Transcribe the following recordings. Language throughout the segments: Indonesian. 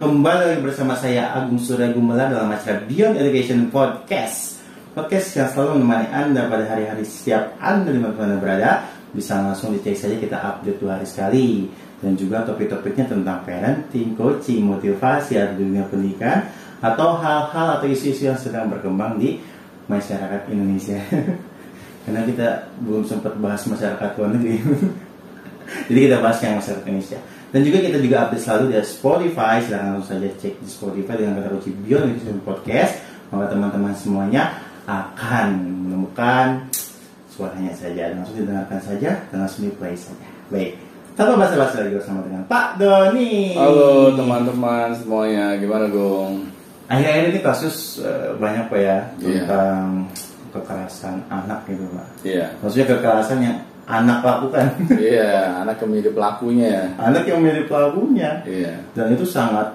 Kembali lagi bersama saya Agung Surya Gumelar dalam acara Beyond Education Podcast. Podcast yang selalu menemani Anda pada hari-hari setiap Anda di mana berada. Bisa langsung dicek saja kita update dua hari sekali. Dan juga topik-topiknya tentang parenting, coaching, motivasi, atau dunia pendidikan Atau hal-hal atau isu-isu yang sedang berkembang di masyarakat Indonesia. Karena kita belum sempat bahas masyarakat luar negeri. Jadi kita bahas yang masyarakat Indonesia dan juga kita juga update selalu di Spotify. Silahkan langsung saja cek di Spotify dengan kata kunci Beyond Education Podcast. Maka teman-teman semuanya akan menemukan suaranya saja. Dan langsung didengarkan saja langsung di play saja. Baik. Tanpa basa-basi lagi bersama dengan Pak Doni. Halo teman-teman semuanya, gimana Gong? Akhir-akhir ini kasus uh, banyak Pak ya Iya. tentang kekerasan anak gitu Pak. Iya, Maksudnya kekerasan yang anak lakukan. iya, anak yang menjadi pelakunya. anak yang menjadi pelakunya. Iya, dan itu sangat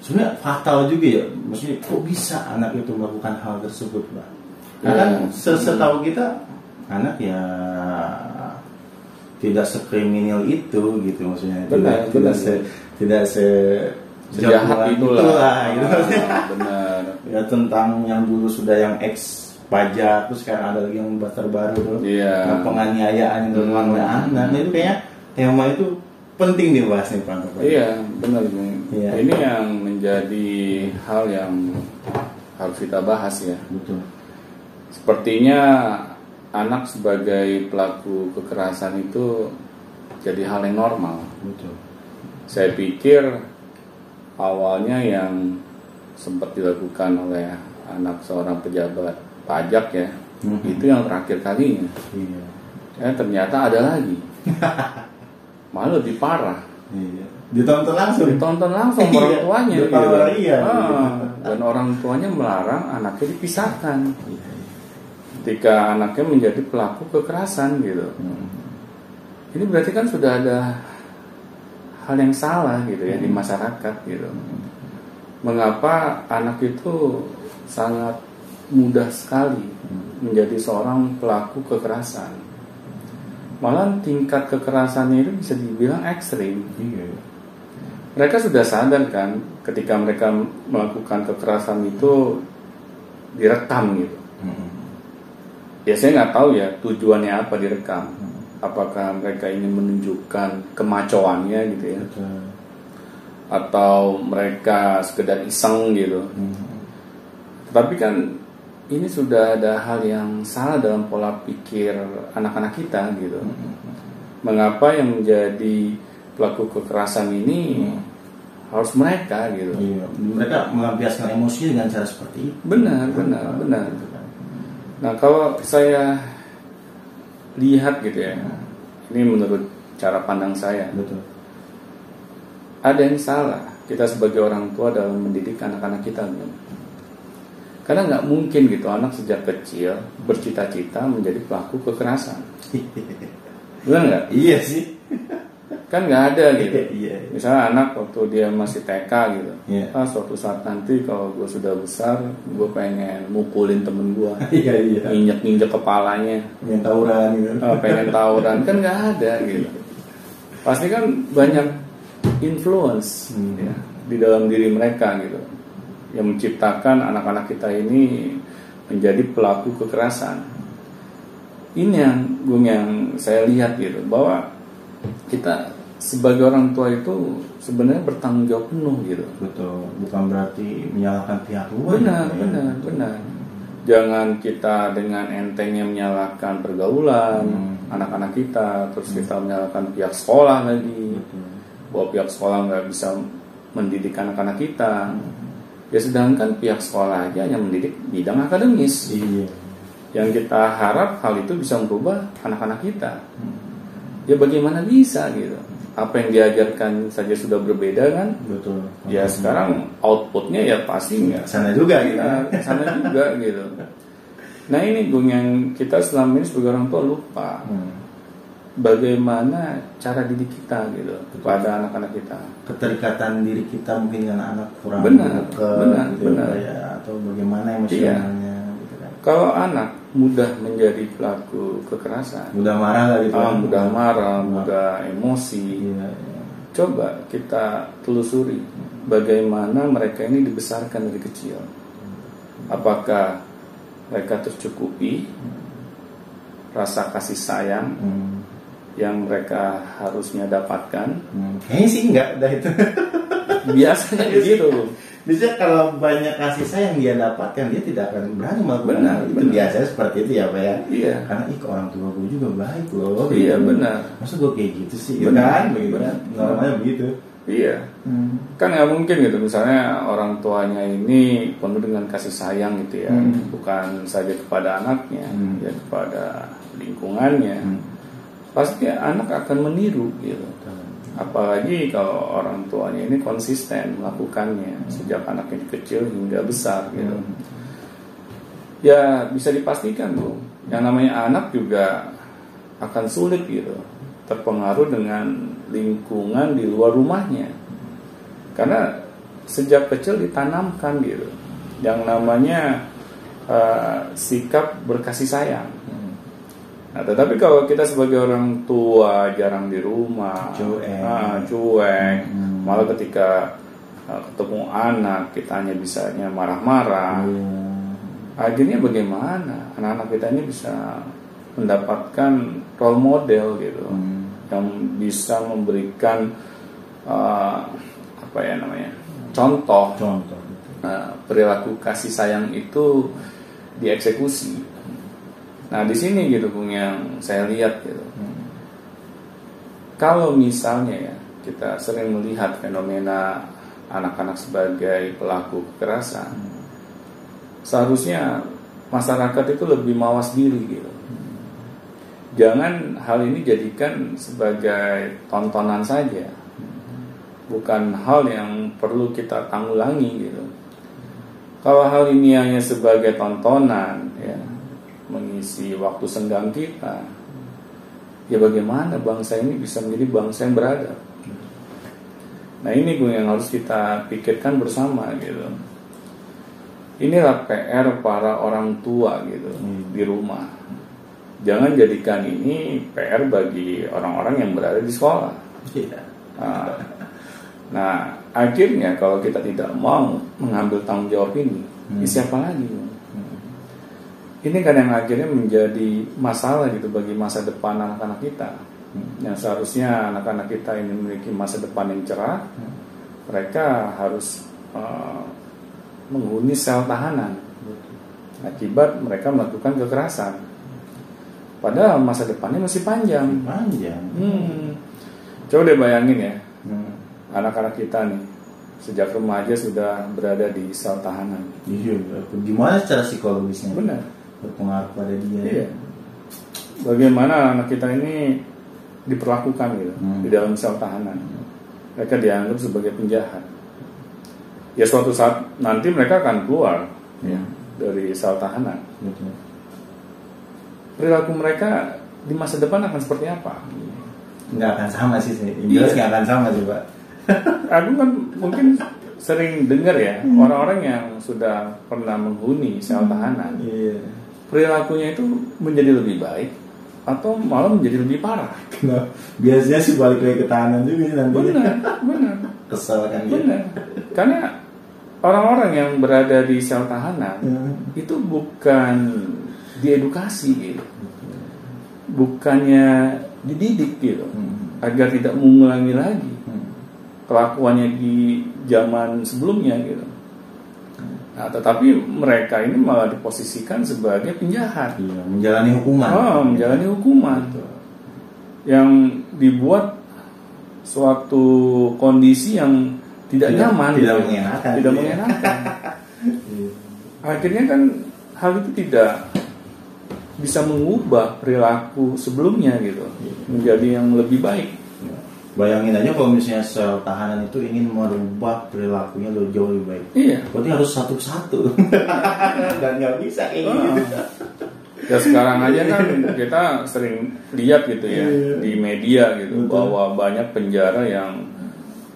sebenarnya fatal juga ya maksudnya kok bisa anak itu melakukan hal tersebut mbak nah kan Hmm. se- setahu kita anak ya tidak sekriminal itu gitu maksudnya Benar, tidak tidak benar. se tidak se sejahat jagoan itulah. gitu. Ah, benar. ya tentang yang dulu sudah yang ex pajak terus sekarang ada lagi yang terbaru tuh yang penganiayaan oleh Hmm. anak Nah, itu kayaknya tema itu penting dibahas nih pak Iya, benar. Iya. Ini yang menjadi hal yang harus kita bahas ya. betul Sepertinya anak sebagai pelaku kekerasan itu jadi hal yang normal. betul Saya pikir awalnya yang sempat dilakukan oleh anak seorang pejabat pajak ya, Mhm. itu yang terakhir kalinya. iya Eh ternyata ada lagi. Malah lebih parah. Iya. Ditonton langsung. Ditonton langsung Iya, orang tuanya. orang, iya. Ah, dan orang tuanya melarang anaknya dipisahkan. Iya, iya. Ketika anaknya menjadi pelaku kekerasan gitu. Hmm. Ini berarti kan sudah ada hal yang salah gitu ya di Hmm. masyarakat gitu. Mengapa anak itu sangat mudah sekali Hmm. menjadi seorang pelaku kekerasan? Malah tingkat kekerasannya itu bisa dibilang ekstrim. Iya. Mereka sudah sadar kan ketika mereka melakukan kekerasan itu direkam gitu. Hmm. Ya saya nggak tahu ya tujuannya apa direkam. Hmm. Apakah mereka ingin menunjukkan kemacoannya gitu ya, Betul. atau mereka sekedar iseng gitu. Tapi kan ini sudah ada hal yang salah dalam pola pikir anak-anak kita gitu. Hmm. Mengapa yang menjadi pelaku kekerasan ini Hmm. harus mereka gitu? Iya. Mereka melampiaskan emosi dengan cara seperti itu. Benar, benar, benar. Gitu. Nah kalau saya lihat gitu ya, ini menurut cara pandang saya, Betul. ada yang salah kita sebagai orang tua dalam mendidik anak-anak kita. Bang. Karena nggak mungkin gitu anak sejak kecil bercita-cita menjadi pelaku kekerasan. Benar nggak? iya sih. Kan nggak ada gitu. Iya. Misalnya anak waktu dia masih TK gitu, Iya. ah suatu saat nanti kalau gue sudah besar, gue pengen mukulin temen gue, Iya iya. injek-injek kepalanya, Yang tawuran gitu. Ah, pengen tawuran kan nggak ada gitu pasti kan banyak influence Hmm. ya, di dalam diri mereka gitu yang menciptakan anak-anak kita ini menjadi pelaku kekerasan ini yang gue yang saya lihat gitu bahwa kita sebagai orang tua itu sebenarnya bertanggung jawab penuh gitu Betul. Bukan berarti menyalahkan pihak luar. benar gitu ya. benar benar jangan kita dengan entengnya menyalahkan pergaulan Hmm. anak-anak kita terus kita menyalahkan pihak sekolah lagi Betul. bahwa pihak sekolah nggak bisa mendidik anak-anak kita ya sedangkan pihak sekolah aja yang mendidik bidang akademis Iya. yang kita harap hal itu bisa merubah anak-anak kita Hmm. ya bagaimana bisa gitu apa yang diajarkan saja sudah berbeda kan Betul. ya sekarang outputnya ya pasti nggak sana juga gitu. Iya, sana juga gitu. Nah ini gue yang kita selama ini sebagai orang tua lupa Hmm. Bagaimana cara didik kita gitu kepada anak-anak kita. keterikatan diri kita mungkin dengan anak kurang Benar, ke benar, gitu benar. ya atau bagaimana emosionalnya gitu kan Kalau anak mudah menjadi pelaku kekerasan, mudah marah lah gitu ah, kan. mudah marah, mudah emosi, iya, iya. coba kita telusuri bagaimana mereka ini dibesarkan dari kecil. Apakah mereka tercukupi rasa kasih sayang Hmm. Yang mereka harusnya dapatkan? Hmm. Kayaknya sih enggak dah itu. Biasanya begitu. Bisa kalau banyak kasih sayang dia dapatkan dia tidak akan berani melakukan Benar, itu benar. biasanya seperti itu ya pak ya. Iya. Karena ih orang tua gue juga baik loh. Iya, gitu. benar. Masa gue kayak gitu sih? Benar, Benar, begitu benar. kan? Normalnya begitu. Iya. Hmm. Kan nggak mungkin gitu misalnya orang tuanya ini penuh dengan kasih sayang gitu ya, Hmm. bukan saja kepada anaknya, Hmm. ya kepada lingkungannya. Hmm. Pasti anak akan meniru gitu. Apalagi kalau orang tuanya ini konsisten melakukannya sejak anak ini kecil hingga besar gitu. Hmm. Ya bisa dipastikan tuh, yang namanya anak juga akan sulit gitu, terpengaruh dengan lingkungan di luar rumahnya. Karena sejak kecil ditanamkan gitu, yang namanya eh, sikap berkasih sayang. Hmm. Nah, tetapi kalau kita sebagai orang tua jarang di rumah, Cuek. ah, cuek, Hmm. malah ketika uh, ketemu anak kita hanya bisanya marah-marah. Iya. Akhirnya bagaimana anak-anak kita ini bisa mendapatkan role model gitu, Hmm. yang bisa memberikan uh, apa ya namanya contoh Contoh. Nah, perilaku kasih sayang itu dieksekusi. Nah, di sini gitu Bung yang saya lihat gitu. Hmm. Kalau misalnya ya kita sering melihat fenomena anak-anak sebagai pelaku kekerasan, seharusnya masyarakat itu lebih mawas diri gitu. Jangan hal ini jadikan sebagai tontonan saja, bukan hal yang perlu kita tanggulangi gitu. Kalau hal ini hanya sebagai tontonan, mengisi waktu senggang kita, ya bagaimana bangsa ini bisa menjadi bangsa yang beradab? Nah ini gue yang harus kita pikirkan bersama gitu. Inilah PR para orang tua gitu Hmm. di rumah. Jangan jadikan ini PR bagi orang-orang yang berada di sekolah. Iya. Nah, nah, akhirnya kalau kita tidak mau mengambil tanggung jawab ini, Hmm. siapa lagi? Ini kan yang akhirnya menjadi masalah gitu bagi masa depan anak-anak kita. Hmm. Yang seharusnya anak-anak kita ini memiliki masa depan yang cerah, mereka harus eh, menghuni sel tahanan akibat mereka melakukan kekerasan. Padahal masa depannya masih panjang. Panjang. Hmm. Coba deh bayangin ya, Hmm. anak-anak kita nih sejak remaja sudah berada di sel tahanan. Iya, gimana secara psikologisnya? Benar. Berpengaruh pada dia. Iya. Bagaimana anak kita ini diperlakukan gitu Hmm. di dalam sel tahanan? Mereka dianggap sebagai penjahat. Ya suatu saat nanti mereka akan keluar ya, dari sel tahanan. Betul. Perilaku mereka di masa depan akan seperti apa? Nggak akan sama sih, sih. Jelas Iya. nggak akan sama sih, Pak. Aku kan mungkin sering dengar ya orang-orang yang sudah pernah menghuni sel tahanan Iya. Perilakunya itu menjadi lebih baik atau malah menjadi lebih parah. Nah, biasanya sih balik lagi ke tahanan juga sih nantinya. Benar, benar, Kesel kan benar. Karena orang-orang yang berada di sel tahanan Ya. itu bukan diedukasi gitu, bukannya dididik gitu Hmm. agar tidak mengulangi lagi Hmm. kelakuannya di zaman sebelumnya gitu. Nah, tetapi mereka ini malah diposisikan sebagai penjahat. Iya, menjalani hukuman. Oh, menjalani hukuman yang dibuat suatu kondisi yang tidak, nyaman, tidak gitu. mengenakan. tidak Iya. mengenakan. Iya. Akhirnya kan hal itu tidak bisa mengubah perilaku sebelumnya gitu menjadi yang lebih baik. Bayangin aja kalau misalnya sel tahanan itu ingin merubah perilakunya lebih jauh lebih baik. Iya. Berarti harus satu-satu. Dan nggak bisa kayak gitu. Ya sekarang aja kan kita sering lihat gitu ya Iya. di media gitu Betul. bahwa banyak penjara yang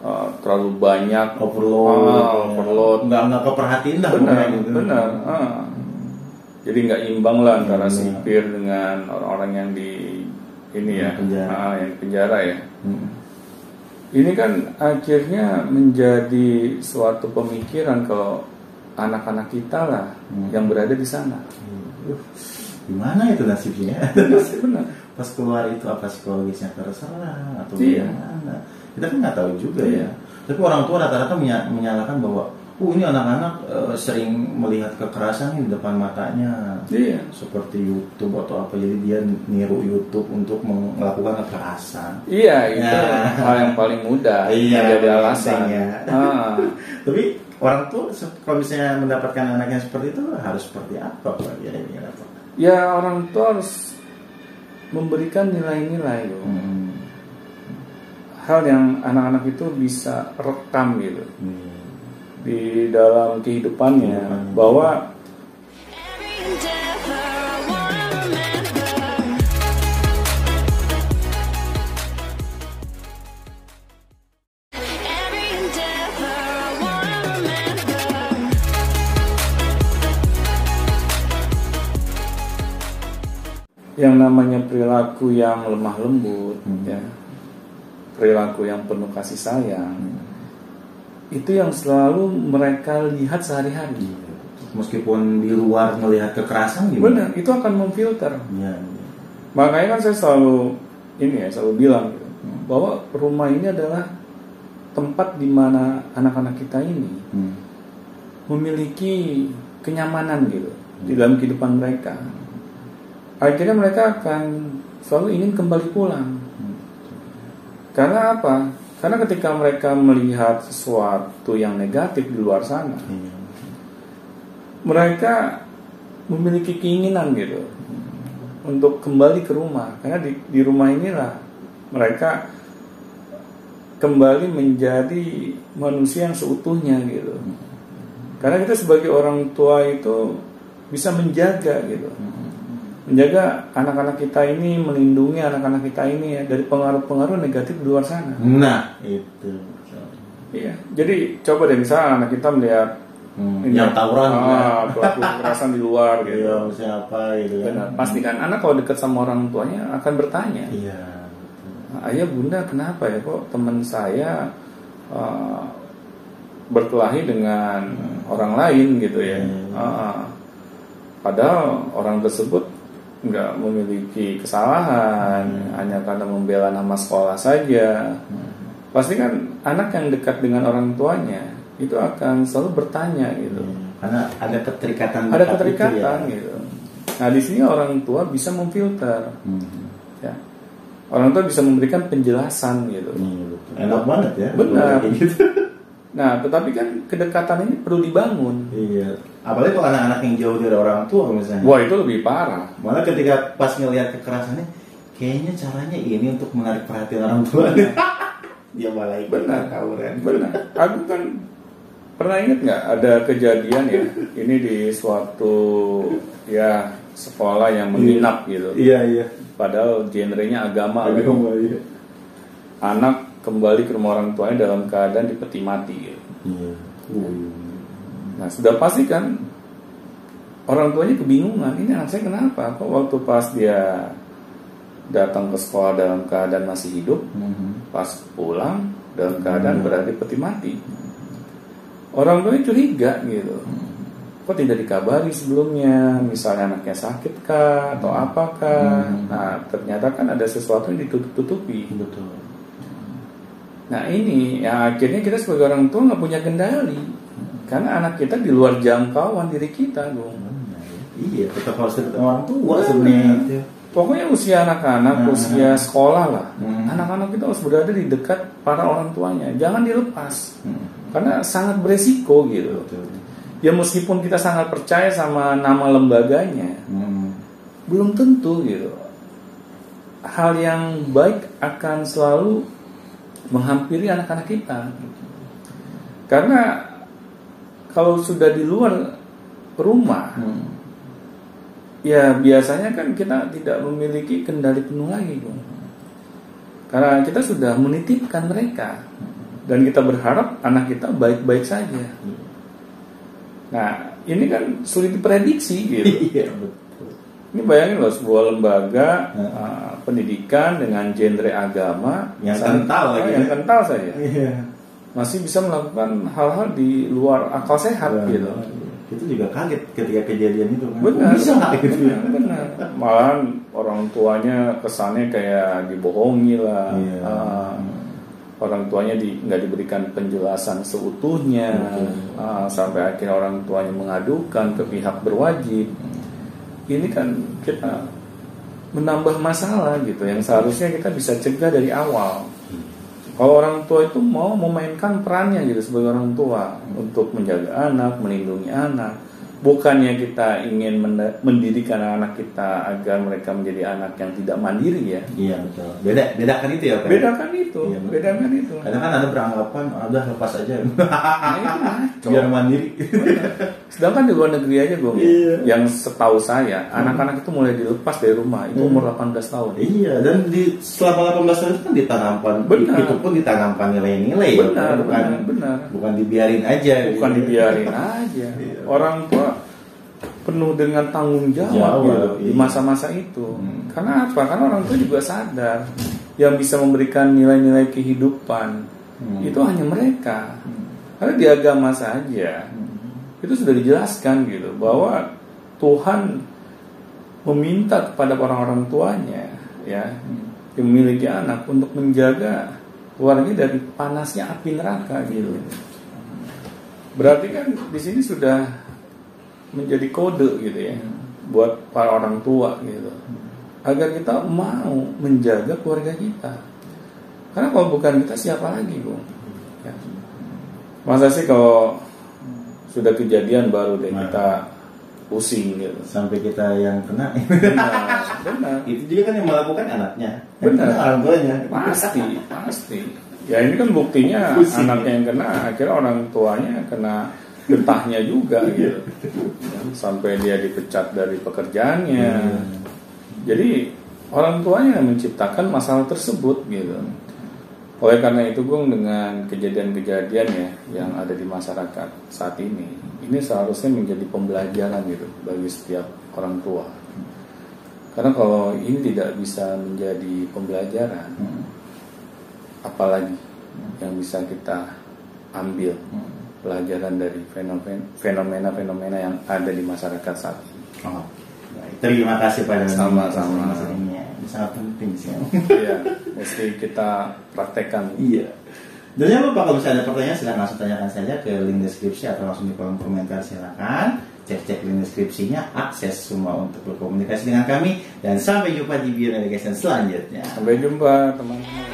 uh, terlalu banyak Overload. Ah, overload. Nggak nggak keperhatiin dah. benar gitu. benar ah. jadi nggak imbang lah antara Benar. sipir dengan orang-orang yang di ini ya Yang penjara. ah, yang di penjara ya Hmm. Ini kan akhirnya menjadi suatu pemikiran kalau anak-anak kita lah Hmm. yang berada di sana. Uh, gimana itu nasibnya? Benar. Pas keluar itu apa psikologisnya terserah atau Iya. bagaimana? Kita kan nggak tahu juga Iya. ya. Tapi orang tua rata-rata menya- menyalahkan bahwa, oh ini anak-anak eh, sering melihat kekerasan di depan matanya. Iya. seperti YouTube atau apa jadi dia niru YouTube untuk melakukan kekerasan. Iya, itu Ya. hal yang paling mudah Iya, jadi alasan. ya. Ah. Tapi orang tua kalau misalnya mendapatkan anak yang seperti itu harus seperti apa Pak? Ya? Ya orang tua harus memberikan nilai-nilai loh. Hmm. Hal yang anak-anak itu bisa rekam gitu Hmm. Di dalam kehidupannya bahwa yang namanya perilaku yang lemah lembut Hmm. ya perilaku yang penuh kasih sayang itu yang selalu mereka lihat sehari-hari. Meskipun di luar melihat kekerasan benar gimana? itu akan memfilter. Ya, ya. makanya kan saya selalu ini ya selalu bilang gitu, bahwa rumah ini adalah tempat di mana anak-anak kita ini Hmm. memiliki kenyamanan gitu di dalam kehidupan mereka. Akhirnya mereka akan selalu ingin kembali pulang. Karena apa karena ketika mereka melihat sesuatu yang negatif di luar sana Iya. mereka memiliki keinginan gitu untuk kembali ke rumah karena di, di rumah inilah mereka kembali menjadi manusia yang seutuhnya gitu karena kita sebagai orang tua itu bisa menjaga gitu menjaga anak-anak kita ini melindungi anak-anak kita ini ya dari pengaruh-pengaruh negatif di luar sana Nah, itu. iya jadi coba deh misalnya anak kita melihat Hmm. ini Yang tawuran ah, pelaku kekerasan di luar gitu Iya, siapa gitu kan. Benar. Pastikan anak kalau dekat sama orang tuanya akan bertanya, Iya. ayah bunda kenapa ya kok teman saya uh, berkelahi dengan orang lain gitu ya. Hmm. Ah, padahal orang tersebut nggak memiliki kesalahan, hanya karena membela nama sekolah saja. Pasti kan anak yang dekat dengan orang tuanya itu akan selalu bertanya gitu. Iya. Karena ada keterikatan Ada itu keterikatan ya. gitu. Nah di sini orang tua bisa memfilter, Hmm. ya. Orang tua bisa memberikan penjelasan gitu. Betul. Enak banget ya. Benar. Gitu. Nah tetapi kan kedekatan ini perlu dibangun. Iya. Apalagi kalau anak-anak yang jauh dari orang tua misalnya. Wah itu lebih parah. Malah ketika pas ngelihat kekerasannya, kayaknya caranya ini untuk menarik perhatian orang tua. Dia malah ikut Benar. tawuran. Benar. Aku kan pernah ingat nggak ada kejadian ya ini di suatu ya sekolah yang menginap gitu. Iya iya. Padahal genrenya agama. gitu. Agama, iya. Anak kembali ke rumah orang tuanya dalam keadaan dipeti mati. Gitu. Iya. Nah sudah pasti kan orang tuanya kebingungan. Ini anak saya kenapa? Kok waktu pas dia datang ke sekolah dalam keadaan masih hidup, Mhm. pas pulang dalam keadaan berada di peti mati. Orang tuanya curiga gitu. Kok tidak dikabari sebelumnya? Misalnya anaknya sakit kah atau apakah? Hmm. Nah ternyata kan ada sesuatu yang ditutup-tutupi. Betul. Nah ini yang akhirnya kita sebagai orang tua nggak punya kendali karena anak kita di luar jangkauan diri kita dong. Iya, tetap harus sama orang tua sebenarnya. Pokoknya usia anak-anak, Hmm. usia sekolah lah, Hmm. anak-anak kita harus berada di dekat para orang tuanya, jangan dilepas Hmm. karena sangat beresiko gitu. Betul. Ya meskipun kita sangat percaya sama nama lembaganya, Hmm. belum tentu gitu. Hal yang baik akan selalu menghampiri anak-anak kita. Karena kalau sudah di luar rumah, Hmm. ya biasanya kan kita tidak memiliki kendali penuh lagi, Bung. Karena kita sudah menitipkan mereka dan kita berharap anak kita baik-baik saja. Nah, ini kan sulit diprediksi gitu. Iya betul. Ini bayangin loh sebuah lembaga Hmm. uh, pendidikan dengan genre agama Yang sam- kental ah, lagi yang ya. kental saja Iya. masih bisa melakukan hal-hal di luar akal sehat gitu Itu juga kaget ketika kejadian itu kan. benar Bisa nggak gitu ya? benar malahan orang tuanya kesannya kayak dibohongi lah Iya. Ah, orang tuanya di, nggak diberikan penjelasan seutuhnya Betul. Ah, sampai akhirnya orang tuanya mengadukan ke pihak berwajib ini kan kita menambah masalah gitu yang seharusnya kita bisa cegah dari awal. Kalau orang tua itu mau memainkan perannya gitu sebagai orang tua untuk menjaga anak, melindungi anak, bukannya kita ingin menda- mendidik anak-anak kita agar mereka menjadi anak yang tidak mandiri ya. Iya betul. Beda bedakan itu ya kan. Bedakan itu, Iya, betul. bedakan itu. Kadang kan ada beranggapan "Ah, udah lepas aja. Nah. Biar mandiri. Sedangkan di luar negeri aja gue, Iya. yang setahu saya anak-anak itu mulai dilepas dari rumah itu Hmm. umur 18 tahun. Iya, dan di selama 18 tahun itu kan ditanamkan, Benar. itu pun ditanamkan nilai-nilai, ya, Benar, bukan, benar, benar. bukan dibiarin aja. bukan gitu. dibiarin aja Iya. orang tua penuh dengan tanggung jawab Jawab, gitu di iya. masa-masa itu Hmm. karena apa karena orang tua juga sadar yang bisa memberikan nilai-nilai kehidupan Hmm. itu hanya mereka karena di agama saja itu sudah dijelaskan gitu bahwa Tuhan meminta kepada orang-orang tuanya ya yang memiliki anak untuk menjaga keluarga dari panasnya api neraka gitu. Berarti kan di sini sudah menjadi kode gitu ya buat para orang tua gitu agar kita mau menjaga keluarga kita. Karena kalau bukan kita siapa lagi, Bung? Ya. Masa sih kalau sudah kejadian baru deh Nah. kita pusing gitu. Sampai kita yang kena, Benar, benar. itu juga kan yang melakukan anaknya, Benar. kena orang tuanya. Pasti, pasti. Ya ini kan buktinya Pusing. anaknya yang kena, akhirnya orang tuanya kena getahnya juga gitu. Ya, sampai dia dipecat dari pekerjaannya. Hmm. Jadi orang tuanya yang menciptakan masalah tersebut gitu. Oleh karena itu Gung dengan kejadian-kejadian ya yang ada di masyarakat saat ini, ini seharusnya menjadi pembelajaran gitu bagi setiap orang tua. Karena kalau ini tidak bisa menjadi pembelajaran, Hmm. apalagi yang bisa kita ambil pelajaran dari fenomena- fenomena-fenomena yang ada di masyarakat saat ini. Oh, baik. Terima kasih pada Sama-sama. Ini sangat penting sih. Iya, mesti kita praktekkan. Iya. Dan jangan lupa kalau misalnya ada pertanyaan silahkan langsung tanyakan saja ke link deskripsi atau langsung di kolom komentar silahkan cek-cek link deskripsinya akses semua untuk berkomunikasi dengan kami dan sampai jumpa di Bio Navigation selanjutnya. Sampai jumpa teman-teman.